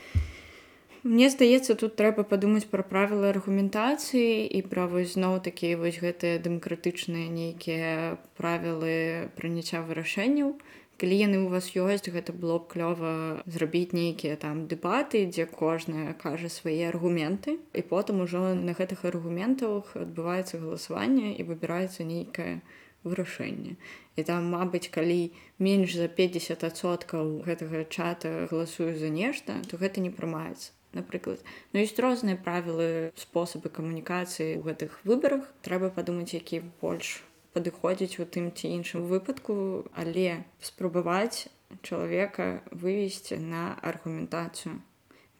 Мне здаецца, тут трэба падумаць пра правілы аргументацыі і пра вось зноў такія вось гэтыя дэмакратычныя нейкія правілы прыняцця вырашэнняў, калі яны у вас ёсць гэта было б клёва зрабіць нейкія там дэбаты дзе кожная кажа свае аргументы і потым ужо на гэтых аргументах адбываецца галасаванне і выбіраецца нейкае вырашэнне. І там мабыць калі менш за 50соткаў гэтага чата галасую за нешта то гэта не прымаецца напрыклад. Ну ёсць розныя правілы спосабы камунікацыі ў гэтых выбарах. Трэба падумаць які больш падыходзіць у тым ці іншым выпадку але спрабаваць чалавека вывесці на аргументацыю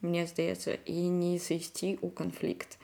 мне здаецца і не сысці ў канфлікт.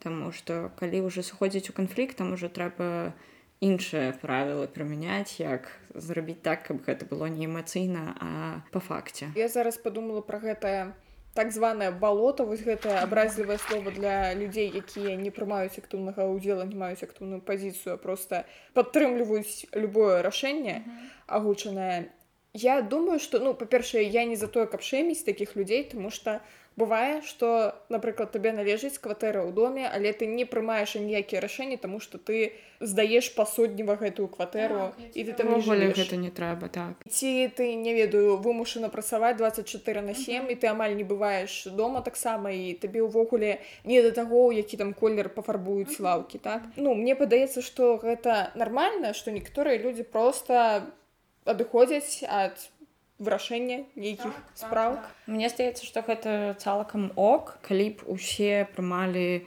Таму што калі ўжо сыходзіць у канфлікт там уже трэба іншыя правілы прымяняць як зрабіць так каб гэта было не эмацыйна а па факце. Я зараз падумала пра гэтае так званае балота вось гэтае абразлівае слово для людзей якія не прымаюць актыўнага ўдзела не маюць актыўную пазіцыю просто падтрымліваюць любое рашэнне агучанае. Я думаю что ну па-першае я не за тое каб шэміць такіх людзей тому что бывае что напрыклад табе належыць кватэра ў доме але ты не прымаеш ніякія рашэнні тому что ты здаеш пасуднева гэтую кватэру і ты там жывеш. гэта не трэба так. Ці ты не ведаю вымушана працаваць 24 на 7 і ты амаль не бываеш дома таксама і табе ўвогуле не да таго які там колер пафарбуюць лаўкі так? Ну мне падаецца што гэта нармальна што некаторыя людзі просто адыходзяць ад вырашэння нейкіх спраў Мне здаецца што гэта цалкам ок. Калі б усе прымалі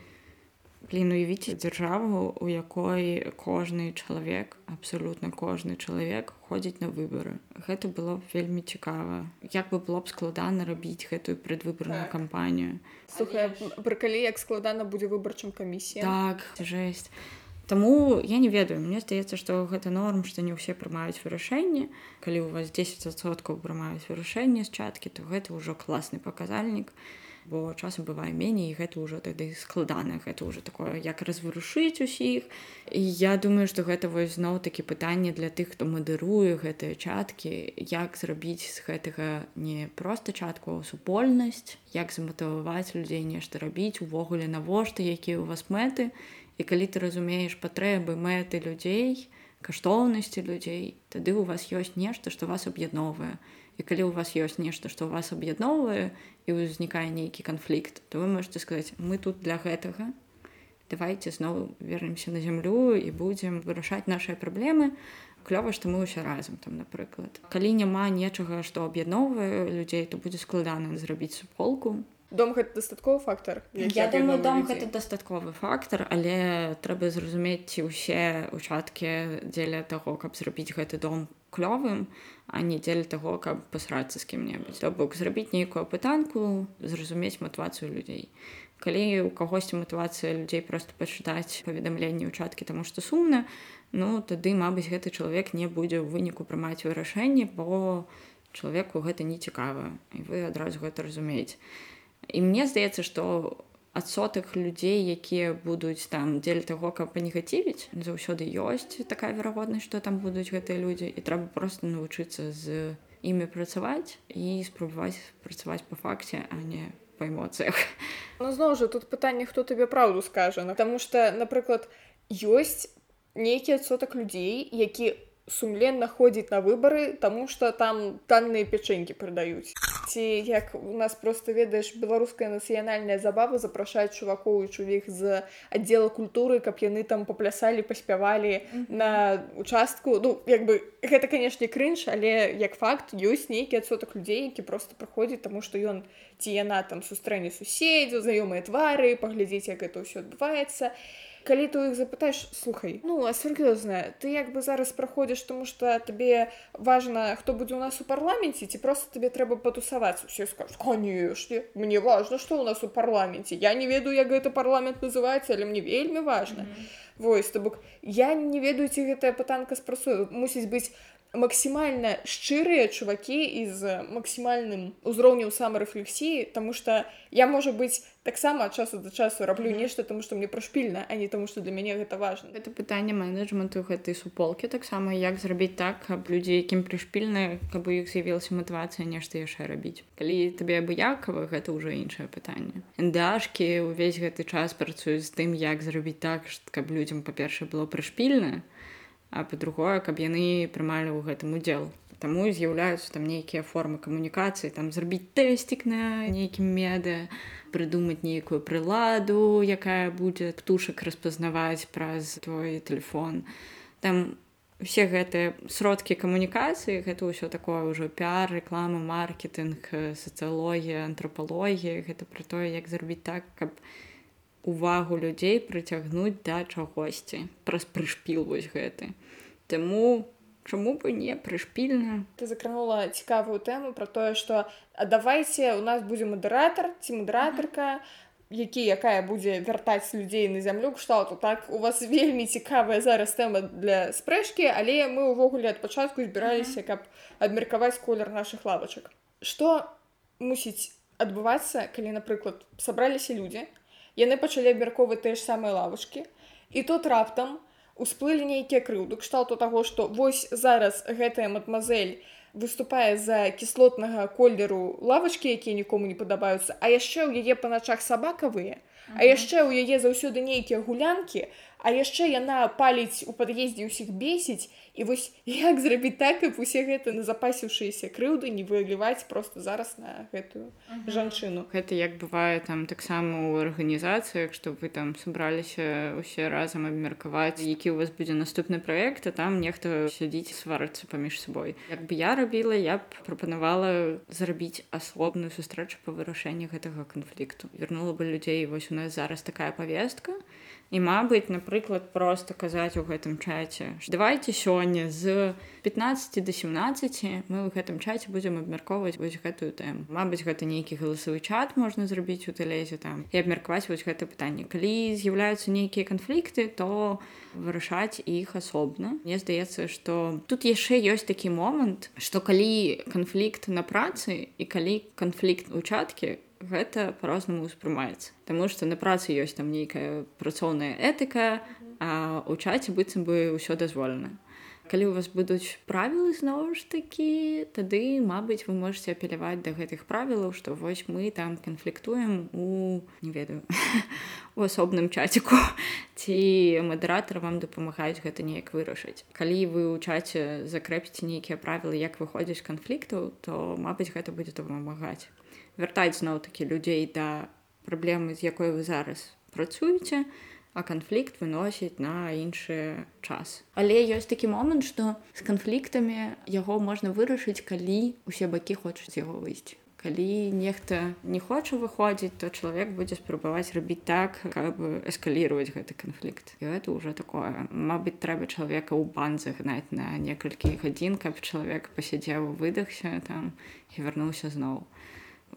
блин уявіце дзяржаву у якой кожны чалавек абсалютна кожны чалавек ходзіць на выбары гэта было б вельмі цікава як бы было б складана рабіць гэтую предвыбарную Так. кампанію. Слухай прыкалі як складана будзе выбарчым камісія так жесть Таму я не ведаю мне здаецца што гэта норм што не ўсе прымаюць вырашэнне калі у вас 10соткаў прымаюць вырашэнне з чаткі то гэта ўжо класны паказальнік бо часам бывае меней і гэта ўжо тады складана гэта ўжо такое як разварушыць усіх. І я думаю што гэта вось зноў такі пытанне для тых хто мадыруе гэтыя чаткі як зрабіць з гэтага не проста чатку супольнасць як заматаваць людзей нешта рабіць увогуле навошта якія у вас мэты калі ты разумееш патрэбы мэты людзей каштоўнасці людзей тады у вас ёсць нешта што вас аб'ядноўвае і калі у вас ёсць нешта што вас аб'ядноўвае і ўзнікае нейкі канфлікт то вы можете сказаць мы тут для гэтага давайте зноў вернемся на зямлю і будзем вырашаць нашыя праблемы клёва што мы ўсе разам там напрыклад калі няма нечага што аб'ядноўвае людзей то будзе складана зрабіць суполку дом гэта дастатковы фактор Я думаю, дом гэта дастатковы фактар, але трэба зразумець, ці ўсе участкі дзеля таго, каб зрабіць гэты дом клёвым, а не дзеля таго, каб пасрацца з кім-небудзь. То бок зрабіць нейкую пытанку, зразумець матывацыю людзей. Калі у кагосьці матывацыя людзей проста пачытаць паведамленні ўчаткі, таму што сумна, ну тады, мабыць, гэты чалавек не будзе ў выніку прымаць вырашэнне, бо чалавеку гэта не цікава і вы адразу гэта разумееце. І мне здаецца, што адсотак людзей, якія будуць там дзеля таго, каб панегацівіць, заўсёды ёсць такая верагоднасць, што там будуць гэтыя людзі і трэба проста навучыцца з імі працаваць і спрабаваць працаваць па факце, а не па эмоцыях. (laughs) Ну зноў жа тут пытанне хто табе праўду скажа Таму што напрыклад ёсць нейкі адсотак людзей які сумленна ходзіць на выбары таму што там танныя пячэнькі прадаюць ці як у нас просто ведаеш беларуская нацыянальная забава запрашаць чувакоў і чувіх з аддзела культуры каб яны там паплясалі паспявалі на участку. Ну як бы гэта канешне крынж але як факт ёсць нейкі адсотак людзей які просто праходзіць таму што ён ці яна там сустрэне суседзяў знаёмыя твары паглядзець як гэта ўсё адбываецца калі ты іх запытаеш слухай ну а сур'ёзна ты як бы зараз праходзіш тому что табе важна хто будзе у нас у парламенце ці просто табе трэба патусавацца усе скажуць канешне мне важно что у нас у парламенце я не ведаю як гэта парламент называецца але мне вельмі важна mm -hmm. Вось то бок я не ведаю ці гэтая пытанка спрацуе мусіць быць максімальна шчырыя чувакі і з максімальным узроўнем самарэфлексіі тому что я можа быць таксама ад часу да часу раблю нешта тому что мне прашпільна а не тому что для мяне гэта важно Гэта пытанне менеджменту гэтай суполкі таксама як зрабіць так, каб людзі, якім прышпільна, каб у іх з'явілася матывацыя нешта яшчэ рабіць. Калі табе абыякава, гэта ўжо іншае пытанне. Эндашкі ўвесь гэты час працуюць з тым, як зрабіць так, каб людзям па-першае было прышпільна, а па-другое, каб яны прымалі ў гэтым удзел. Таму з'яўляюцца там нейкія формы камунікацыі, там зрабіць тэсцік на нейкім меды, прыдумаць нейкую прыладу, якая будзе птушак распазнаваць праз твой телефон. Там усе гэтыя сродкі камунікацыі, гэта ўсё такое ўжо піар, рэклама, маркетинг, сацыялогія, антрапалогія, гэта пра тое, як зрабіць так, каб увагу людзей прыцягнуць да чагосьці праз прышпіл вось гэты. Таму чаму бы не прышпільна ты закранула цікавую тэму про тое что давайте у нас будзе мадэратор ці мадэратарка які якая будзе вяртаць людзей на зямлю кшталту так? У вас вельмі цікавая зараз тэма для спрэчкі але мы ўвогуле ад пачатку збіраліся каб абмеркаваць колер наших лавачак что мусіць адбывацца калі напрыклад сабраліся людзі яны пачалі абмярковаць тыя ж самыя лавачкі і тут раптам усплылі нейкія крыўды кшталту таго што вось зараз гэтая мадмазель выступае за кіслотнага колеру лавачкі якія нікому не падабаюцца а яшчэ ў яе па начах сабакавыя а яшчэ ў яе заўсёды нейкія гулянкі а яшчэ яна паліць у пад'ездзе ўсіх бесіць і вось (laughs) як зрабіць так каб усе гэта назапасіўшыеся крыўды не выліваць просто зараз на гэтую жанчыну. Гэта як бывае там таксама ў арганізацыях што вы там сабраліся ўсе разам абмеркаваць які у вас будзе наступны праект а там нехта сядзіць сварацца паміж сабой. Як бы я рабіла я б прапанавала зрабіць асобную сустрэчу па вырашэнні гэтага канфлікту. Вярнула бы людзей вось у нас зараз такая павестка і мабыць напрыклад просто казаць у гэтым чаце давайте сёння з 15 до 17 мы ў гэтым чаце будзем абмяркоўваць вось гэтую тэму Мабыць гэта нейкі галасавы чат можна зрабіць у тэлезе там і абмеркаваць вось гэта пытанне. Калі з'яўляюцца нейкія канфлікты то вырашаць іх асобна. Мне здаецца што тут яшчэ ёсць такі момант што калі канфлікт на працы і калі канфлікт учаткі гэта по-рознаму ўспрымаецца Таму што на працы ёсць там нейкая працоўная этыка а у чаце быццам бы ўсё дазволена калі у вас будуць правілы зноў ж такі тады мабыць вы можете апеляваць да гэтых правілаў што вось мы там канфліктуем у не ведаю (laughs) у асобным чаціку ці мадэратар вам дапамагаюць гэта неяк вырашыць. Калі вы ў чаце закрэпіце нейкія правілы як выходзіць канфліктаў то мабыць гэта будзе дапамагаць. Вяртаць зноў-такі людзей да праблемы з якой вы зараз працуеце а канфлікт выносіць на іншы час. Але ёсць такі момант што з канфліктамі яго можна вырашыць калі усе бакі хочуць яго выйсці. Калі нехта не хоча выходзіць то чалавек будзе спрабаваць рабіць так каб эскаліваць гэты канфлікт. І это ўжо такое. Мабыць трэба чалавека ў бан загнаць на некалькі гадзін каб чалавек пасядзеў выдахся там і вярнуўся зноў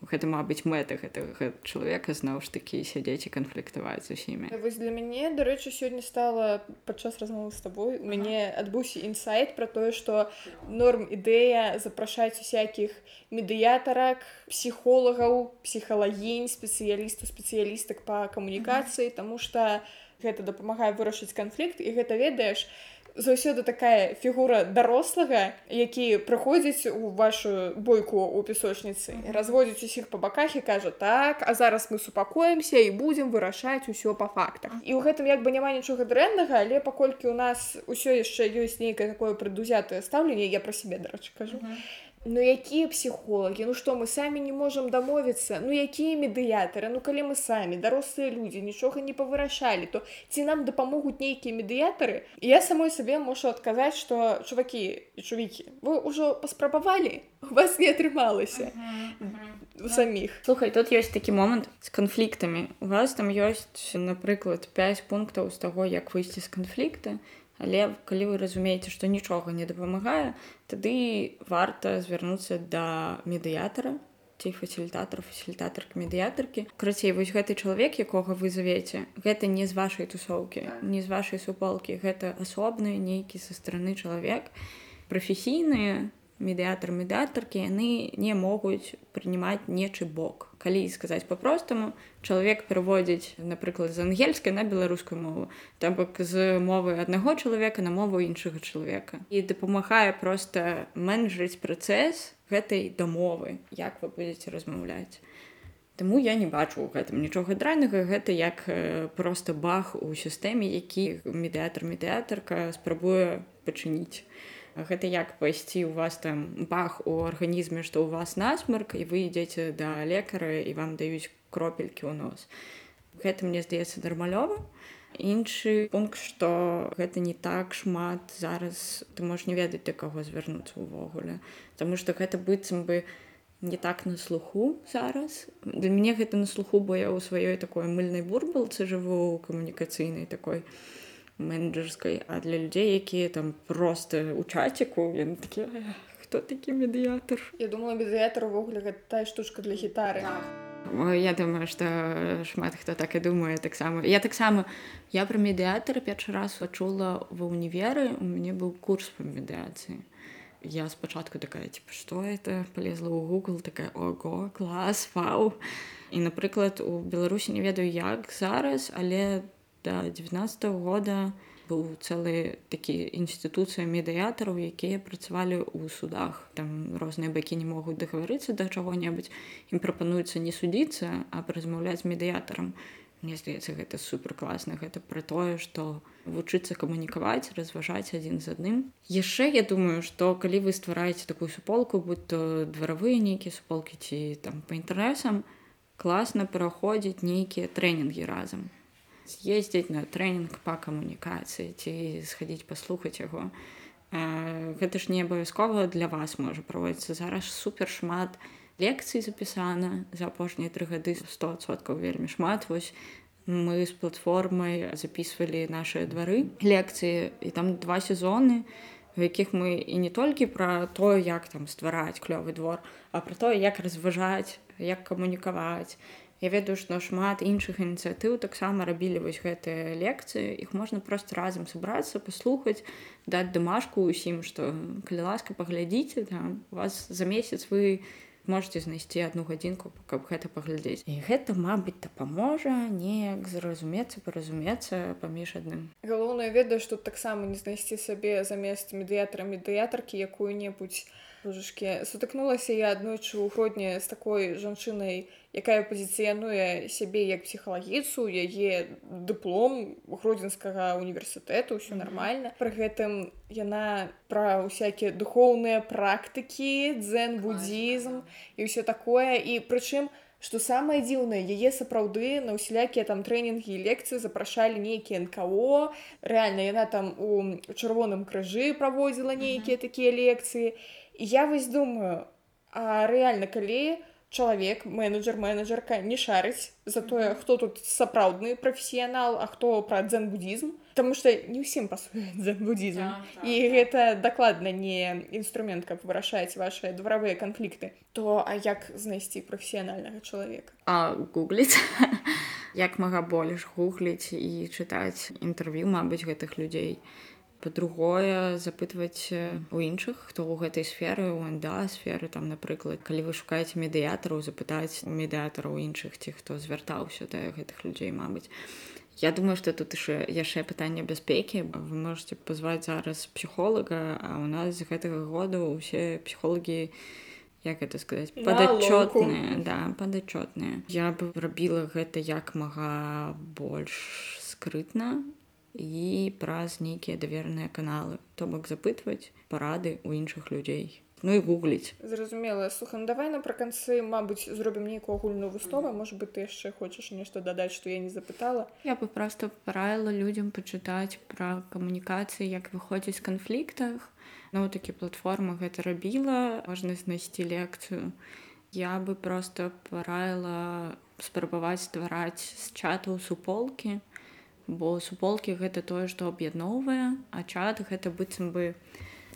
гэта мабыць мэта гэтага чалавека зноў ж такі сядзець і канфліктаваць з усімі. Вось для мяне дарэчы сёння стала падчас размовы з табой у мяне адбыўся інсайт про тое што норм ідэя запрашаць усякіх медыятарак псіхолагаў псіхалагінь спецыялістаў спецыялістак па камунікацыі тому что гэта дапамагае вырашыць канфлікт і гэта ведаеш заўсёды такая фігура дарослага які прыходзіць у вашу бойку у песочніцы разводзіць усіх па баках і кажа так а зараз мы супакоімся і будзем вырашаць усё па фактах і ў гэтым як бы няма нічога дрэннага але паколькі у нас усё яшчэ ёсць нейкае такое прыдузятае стаўленне я пра сябе дарэчы кажу Ну якія псіхолагі Ну што мы самі не можам дамовіцца Ну якія медыятары? Ну калі мы самі дарослыя людзі нічога не павырашалі то ці нам дапамогуць нейкія медыятары я самой сабе мушу адказаць што чувакі і чувікі вы ўжо паспрабавалі у вас не атрымалася у саміх слухай тут ёсць такі момант з канфліктамі у вас там ёсць напрыклад 5 пунктаў з таго як выйсці з канфлікта Але калі вы разумееце, што нічога не дапамагае, тады варта звярнуцца да медыятара ці фасілітатар фасілітатарка медыятаркі. Крацей вось гэты чалавек, якога вы завеце, гэта не з вашай тусоўкі, не з вашай супалкі, гэта асобны нейкі са стороны чалавек. прафесійныя медыятар медыятаркі яны не могуць прынимаць нечы бок. Калі сказаць по-простаму чалавек пераводзіць напрыклад з ангельскай на беларускую мову там бок з мовы аднаго чалавека на мову іншага чалавека і дапамагае просто менеджрыць працэс гэтай дамовы як вы будете размаўляць Таму я не бачу у гэтым нічога драйнага. Гэта як просто бах у сістэме які медыятар медыятарка спрабуе пачыніць гэта як пайсці у вас там бах у арганізме што ў вас насмарк і вы ідзеце да лекара і вам даюць кропелькі ў нос. Гэта мне здаецца нармалёва. Іншы пункт што гэта не так шмат зараз ты можаш не ведаць да каго звярнуцца ўвогуле. Таму што гэта быццам бы не так на слуху зараз. Для мяне гэта на слуху бо я ў сваёй такой мыльнай бурбалцы жыву камунікацыйнай такой менеджерскай а для людзей якія там просто у чаціку яны такі «Эх, хто такі медыятор Я думала медыятар увогуле гэта тая штучка для гітары Ой, я думаю што шмат хто так і думае таксама я таксама я пра медыятара першы раз пачула ва ўніверы у мяне быў курс па медыяцыі я спачатку такая типа что это полезла ў google такая ого клас фау і напрыклад у беларусі не ведаю як зараз але да 19 -го года быў цэлы такі інстытуцыя медыятараў якія працавалі ў судах. Там розныя бакі не могуць дагаварыцца да чаго-небудзь ім прапануецца не судзіцца а размаўляць з медыятарам. Мне здаецца гэта супер класна гэта пра тое што вучыцца камунікаваць разважаць адзін з адным. Яшчэ я думаю што калі вы ствараеце такую суполку будь то дваравыя нейкія суполкі ці там па інтэрнэсам класна праходзіць нейкія трэнінгі разам з'ездзіць на трэнінг па камунікацыі ці схадзіць паслухаць яго гэта ж не абавязкова для вас можа праводзіцца зараз супер шмат лекцый запісана за апошнія тры гады 100соткаў вельмі шмат. Вось мы з платформай записывалі наши двары лекцыі і там два сезоны в якіх мы і не толькі пра то як там ствараць клёвы двор а про то як разважаць як камунікаваць Я ведаю што шмат іншых ініцыятыў таксама рабілі вось гэтыя лекцыі. Іх можна просто разам сабрацца паслухаць даць дамашку ўсім што калі ласка паглядзіце там вас за месяц вы можете знайсці одну гадзінку каб гэта паглядзець. І гэта мабыць дапаможа неяк зразумецца паразумецца паміж адным. Галоўнае ведаю што таксама не знайсці сабе замест медыятара медыятаркі якую-небудзь божашкі сутыкнулася я аднойчы ў грудні з такой жанчынай якая пазіцыянуе сябе як псіхалагіцу яе дыплом гродзенскага універсітэту ўсё нармальна. Пры гэтым яна пра ўсякія духоўныя практыкі дзен буддзізм і ўсё такое. І прычым што самае дзіўнае яе сапраўды на ўсялякія там трэнінгі лекцыі запрашалі нейкія нКо рэальна яна там у чырвоным крыжы праводзіла нейкія такія лекцыі. і я вось думаю а рэальна калі чалавек менеджер менеджерка не шарыць за тое хто тут сапраўдны прафесіянал а хто пра дзен буддзізм Таму што не ўсім пасуе буддзізм Так, так, і гэта дакладна не інструмент каб вырашаць ваши дваравыя канфлікты. То а як знайсці прафесіянальнага чалавека? А гугліць. (laughs) Як мага больш гугліць і чытаць інтэрв'ю мабыць гэтых людзей па-другое запытваць у іншых хто ў гэтай сферы у анда сферы там напрыклад калі вы шукаеце медыятараў запытаць у медыятараў іншых ці хто звяртаўся да гэтых людзей мабыць. Я думаю што тут яшчэ яшчэ пытанне бяспекі. Вы можете пазваць зараз псіхолага а у нас з гэтага году усе псіхолагі як это сказаць падачотныя да падачотныя. Я бы рабіла гэта як мага больш скрытна і праз нейкія даверныя каналы. То бок запытваць парады ў іншых людзей. Ну і гугліць. Зразумела. Слухам давай напрыканцы мабыць зробім нейкую агульную выстову может быть ты яшчэ хочаш нешта дадаць што я не запытала? Я бы просто параіла людзям пачытаць пра камунікацыі як выходзіць з канфліктах. Ну такі платформа гэта рабіла можна знайсці лекцыю. Я бы просто параіла спрабаваць ствараць з чатаў суполкі бо суполкі гэта тое што аб'ядноўвае а чат гэта быццам бы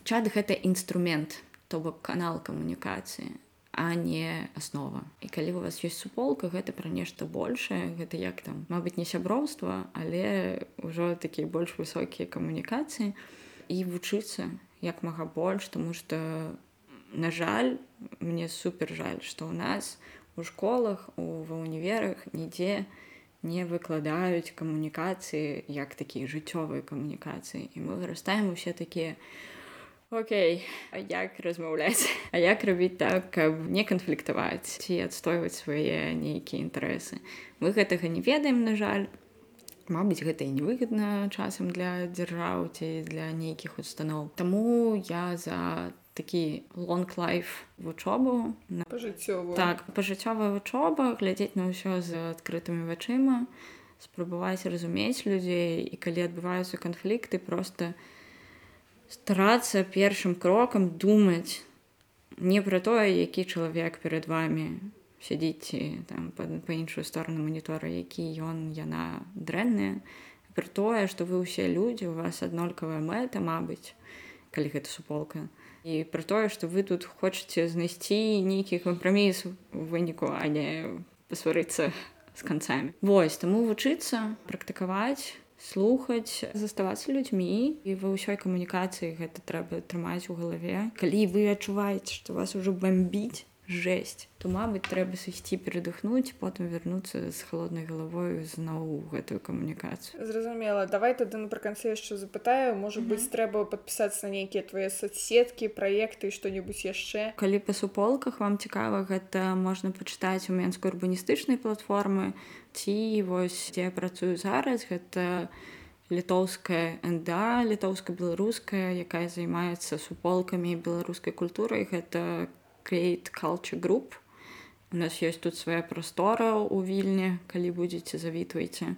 чат гэта інструмент то бок канал камунікацыі а не аснова. І калі у вас ёсць суполка гэта пра нешта большее гэта як там мабыць не сяброўства але ўжо такія больш высокія камунікацыі. І вучыцца як мага больш тому что на жаль мне супер жаль што ў нас у школах у ва універах нідзе не не выкладаюць камунікацыі як такія жыццёвыя камунікацыі. І мы вырастаем усе такія Окей а як размаўляць? А як рабіць так каб не канфліктаваць ці адстойваць свае нейкія інтарэсы? Мы гэтага не ведаем на жаль. Мабыць гэта і невыгадна часам для дзяржаў ці для нейкіх устаноў. Таму я за такі лонг-лайф вучобу на пажыццёвую так пажыццёвая вучоба глядзець на ўсё з адкрытымі вачыма спрабаваць разумець людзей і калі адбываюцца канфлікты просто старацца першым крокам думаць не пра тое які чалавек перад вами сядзіць там па, па іншую сторону манітора які ён яна дрэнная пра тое што вы ўсе людзі у вас аднолькавая мэта мабыць калі гэта суполка і пра тое што вы тут хочаце знайсці нейкі кампраміс у выніку а не пасварыцца з канцамі Вось таму вучыцца практыкаваць слухаць заставацца людзьмі і ва ўсёй камунікацыі гэта трэба трымаць у галаве калі вы адчуваеце што вас ужо бомбіць жесть. То мабыць трэба сысці перадыхнуць потым вярнуцца з холоднай галавою зноў у гэтую камунікацыю Зразумела давай тады напрыканцы яшчэ запытаю можа быць трэба падпісацца на нейкія твае соцсеткі праекты што-небудзь яшчэ калі па суполках вам цікава гэта можна пачытаць у менскай урбаністычнай платформы ці вось дзе я працую зараз гэта літоўская НДА літоўска-беларуская якая займаецца суполкамі беларускай культурай. Гэта create culture group. У нас ёсць тут свая прастора у вільні калі будзеце завітвайце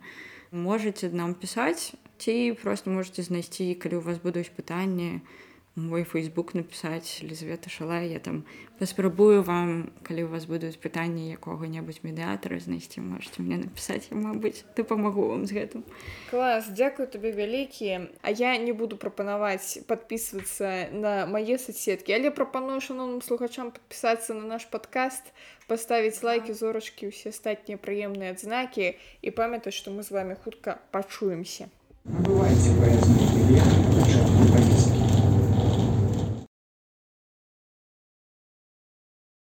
можете нам пісаць ці просто можете знайсці калі у вас будуць пытанні мой фейсбук напісаць лізвета шалай я там паспрабую вам калі у вас будуць пытанні якога-небудзь медыатара знайсці можете мне напісаць мабыць дапамагу вам з гэтым. Клас дзякую табе вялікі А я не буду прапанаваць подписывацца на мае соцсеткі але прапаную шаноўным слухачам подпісацца на наш подкаст паставіць лайки зорачкі усе астатнія прыемныя адзнакі і памятаць што мы з вами хутка пачуемся Набывайте поездный билет в